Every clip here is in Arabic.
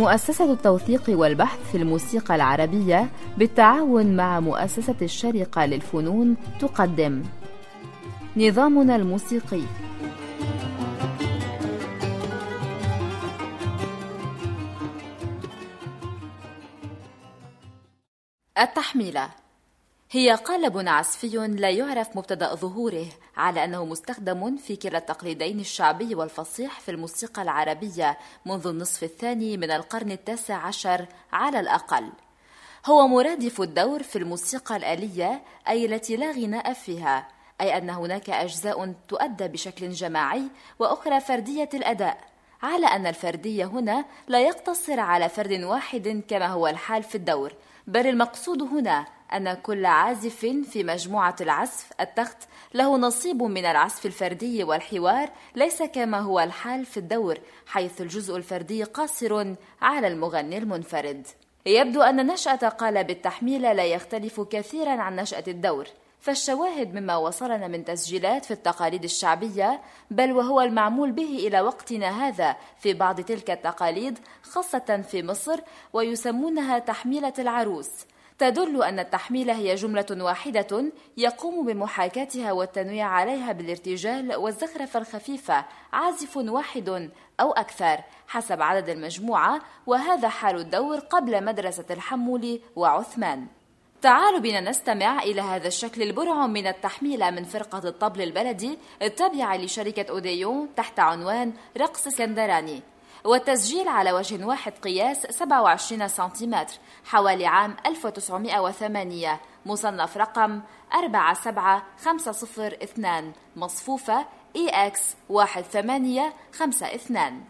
مؤسسة التوثيق والبحث في الموسيقى العربية بالتعاون مع مؤسسة الشرقة للفنون تقدم. نظامنا الموسيقي. التحميلة. هي قالب عزفي لا يعرف مبتدأ ظهوره على أنه مستخدم في كلا التقليدين الشعبي والفصيح في الموسيقى العربية منذ النصف الثاني من القرن التاسع عشر على الأقل. هو مرادف الدور في الموسيقى الآلية أي التي لا غناء فيها أي أن هناك أجزاء تؤدى بشكل جماعي وأخرى فردية الأداء على أن الفردية هنا لا يقتصر على فرد واحد كما هو الحال في الدور بل المقصود هنا أن كل عازف في مجموعة العزف التخت له نصيب من العزف الفردي والحوار ليس كما هو الحال في الدور حيث الجزء الفردي قاصر على المغني المنفرد. يبدو أن نشأة قالب التحميل لا يختلف كثيرا عن نشأة الدور. فالشواهد مما وصلنا من تسجيلات في التقاليد الشعبية بل وهو المعمول به إلى وقتنا هذا في بعض تلك التقاليد خاصة في مصر ويسمونها تحميلة العروس. تدل أن التحميل هي جملة واحدة يقوم بمحاكاتها والتنويع عليها بالارتجال والزخرفة الخفيفة عازف واحد أو أكثر حسب عدد المجموعة وهذا حال الدور قبل مدرسة الحمول وعثمان. تعالوا بنا نستمع إلى هذا الشكل البرعم من التحميلة من فرقة الطبل البلدي التابعة لشركة أوديون تحت عنوان رقص اسكندراني والتسجيل على وجه واحد قياس 27 سنتيمتر حوالي عام 1908 مصنف رقم 47502 مصفوفة EX 1852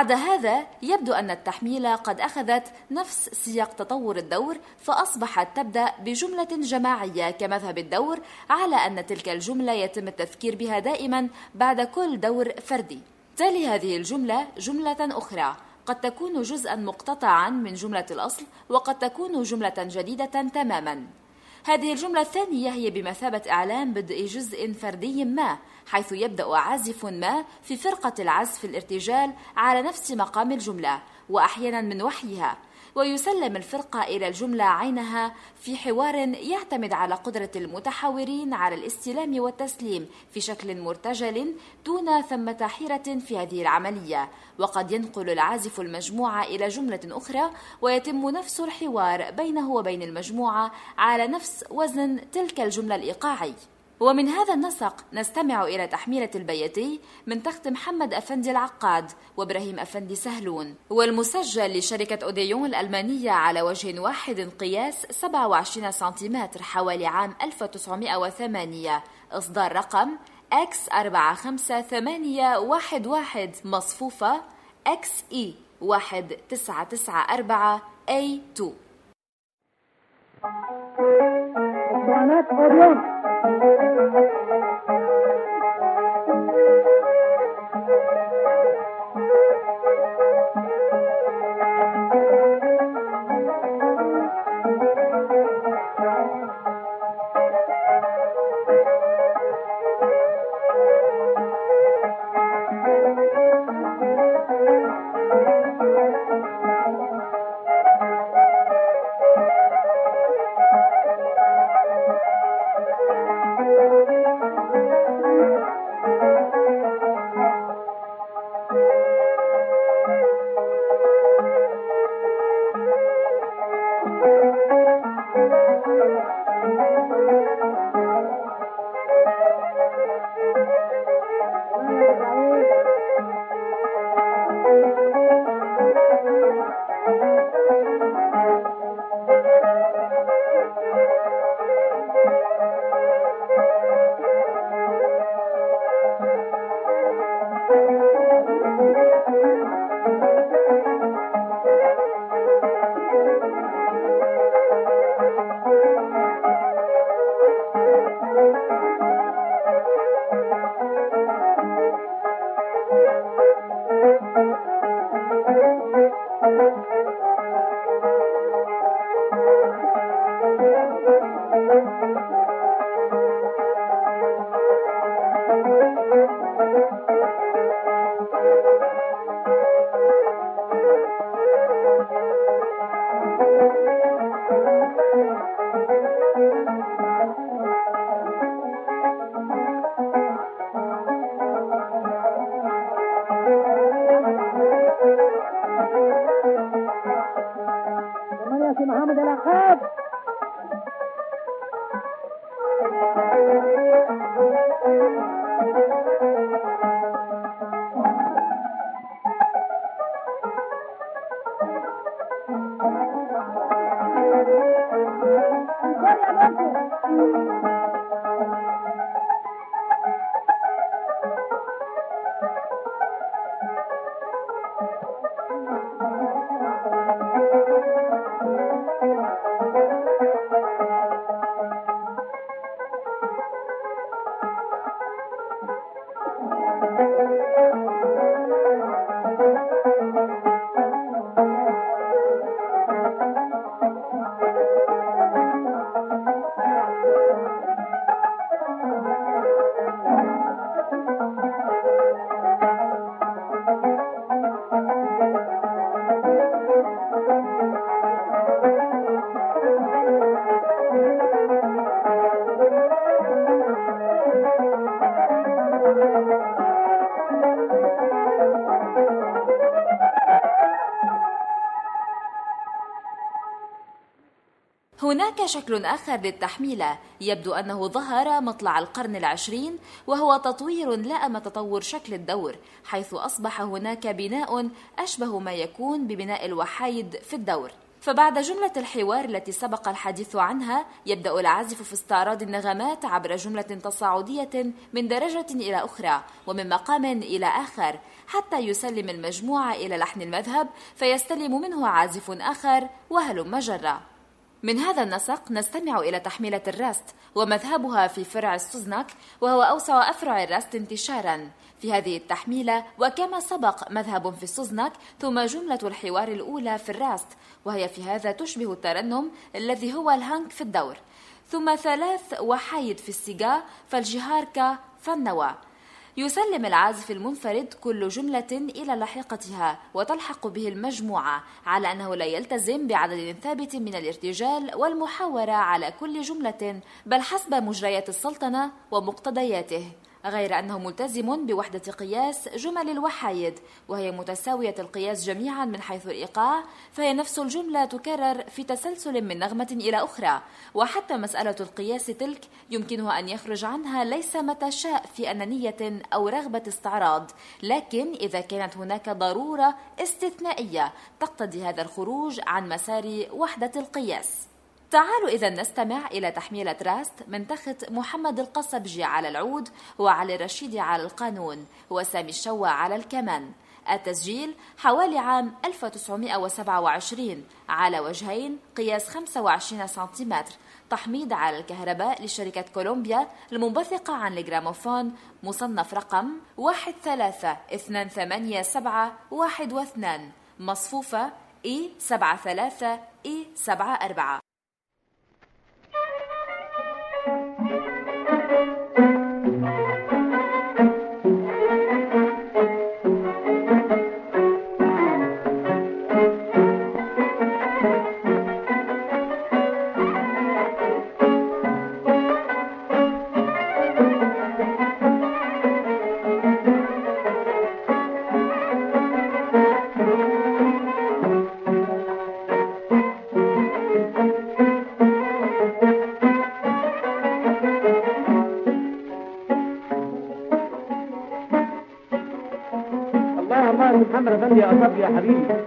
بعد هذا يبدو أن التحميلة قد أخذت نفس سياق تطور الدور فأصبحت تبدأ بجملة جماعية كمذهب الدور على أن تلك الجملة يتم التذكير بها دائما بعد كل دور فردي. تلي هذه الجملة جملة أخرى. قد تكون جزءا مقتطعا من جملة الأصل وقد تكون جملة جديدة تماما. هذه الجملة الثانية هي بمثابة إعلان بدء جزء فردي ما حيث يبدأ عازف ما في فرقة العزف الارتجال على نفس مقام الجملة وأحيانا من وحيها. ويسلم الفرقة إلى الجملة عينها في حوار يعتمد على قدرة المتحاورين على الاستلام والتسليم في شكل مرتجل دون ثمة حيرة في هذه العملية. وقد ينقل العازف المجموعة إلى جملة أخرى ويتم نفس الحوار بينه وبين المجموعة على نفس وزن تلك الجملة الإيقاعي. ومن هذا النسق نستمع إلى تحميلة البيتي من تخت محمد أفندي العقاد وإبراهيم أفندي سهلون والمسجل لشركة أوديون الألمانية على وجه واحد قياس 27 سنتيمتر حوالي عام 1908 إصدار رقم X 458811 مصفوفة XE 1994 A2 Thank you. هناك شكل آخر للتحميلة يبدو أنه ظهر مطلع القرن العشرين وهو تطوير لائم تطور شكل الدور حيث أصبح هناك بناء أشبه ما يكون ببناء الوحايد في الدور. فبعد جملة الحوار التي سبق الحديث عنها يبدأ العازف في استعراض النغمات عبر جملة تصاعدية من درجة إلى أخرى ومن مقام إلى آخر حتى يسلم المجموعة إلى لحن المذهب فيستلم منه عازف آخر وهلم جرا من هذا النسق نستمع إلى تحميلة الراست ومذهبها في فرع السوزناك وهو أوسع أفرع الراست انتشارا. في هذه التحميلة وكما سبق مذهب في السوزناك ثم جملة الحوار الأولى في الراست وهي في هذا تشبه الترنم الذي هو الهانك في الدور. ثم ثلاث وحيد في السيجا فالجهاركا فالنوى يسلم العازف المنفرد كل جملة إلى لاحقتها وتلحق به المجموعة على أنه لا يلتزم بعدد ثابت من الارتجال والمحاورة على كل جملة بل حسب مجريات السلطنة ومقتضياته. غير أنه ملتزم بوحدة قياس جمل الوحايد وهي متساوية القياس جميعا من حيث الإيقاع فهي نفس الجملة تكرر في تسلسل من نغمة إلى أخرى. وحتى مسألة القياس تلك يمكنه أن يخرج عنها ليس متى شاء في أنانية أو رغبة استعراض لكن إذا كانت هناك ضرورة استثنائية تقتضي هذا الخروج عن مسار وحدة القياس. تعالوا إذا نستمع إلى تحميلة راست من تخت محمد القصبجي على العود وعلي الرشيدي على القانون وسامي الشوا على الكمان. التسجيل حوالي عام 1927 على وجهين قياس 25 سنتيمتر. تحميض على الكهرباء لشركة كولومبيا المنبثقة عن الجراموفون مصنف رقم 13287 مصفوفة إي 73 يا صبري يا حبيبي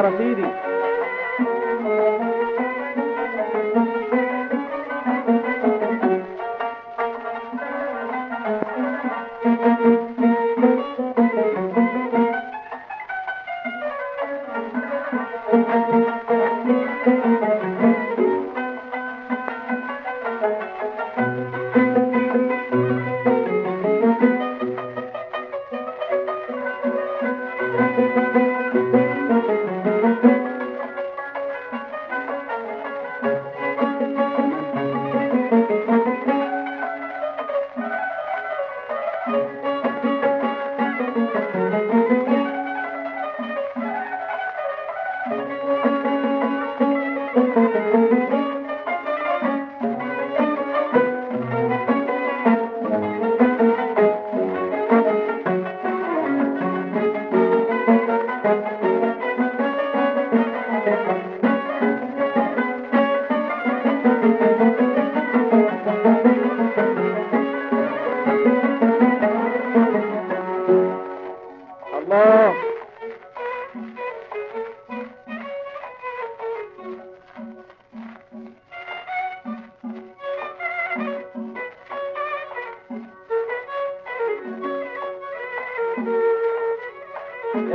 para ti.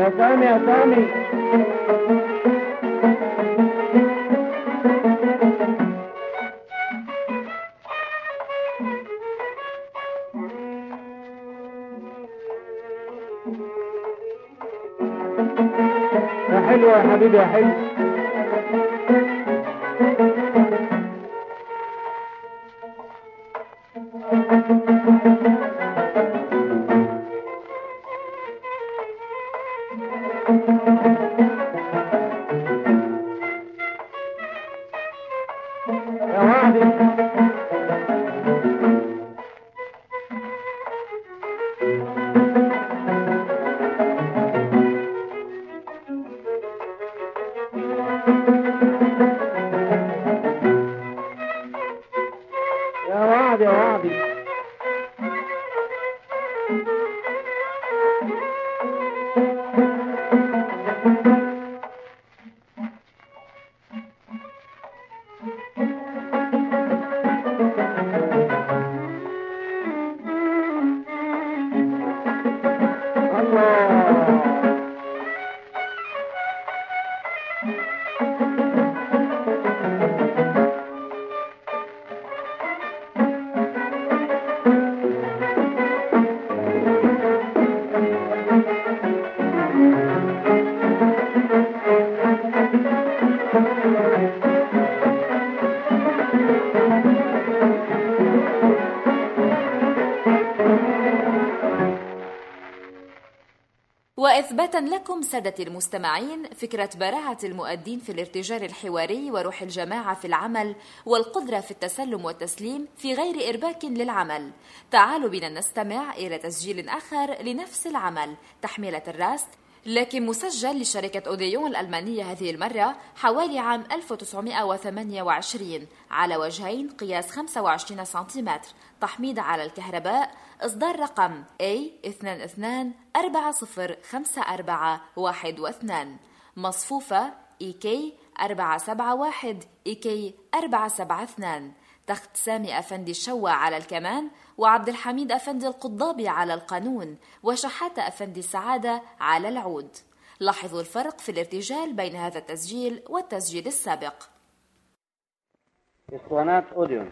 يا سامي يا سامي ordem. لكم سادتي المستمعين فكرة براعة المؤدين في الارتجال الحواري وروح الجماعة في العمل والقدرة في التسلم والتسليم في غير إرباك للعمل. تعالوا بنا نستمع إلى تسجيل آخر لنفس العمل. تحميلة الراست لكن مسجل لشركة أوديون الألمانية هذه المرة حوالي عام 1928 على وجهين قياس 25 سنتيمتر. تحميض على الكهرباء إصدار رقم A22405412 مصفوفة EK 471 EK 472 تخت سامي أفندي الشوا على الكمان وعبد الحميد أفندي القضابي على القانون وشحاتة أفندي السعادة على العود. لاحظوا الفرق في الارتجال بين هذا التسجيل والتسجيل السابق. اسطوانات اوديون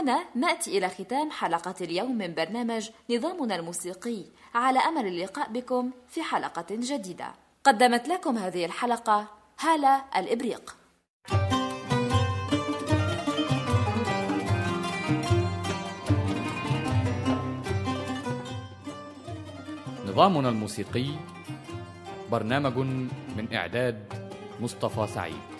هنا نأتي إلى ختام حلقة اليوم من برنامج نظامنا الموسيقي. على أمل اللقاء بكم في حلقة جديدة. قدمت لكم هذه الحلقة هالة الإبريق. نظامنا الموسيقي برنامج من إعداد مصطفى سعيد.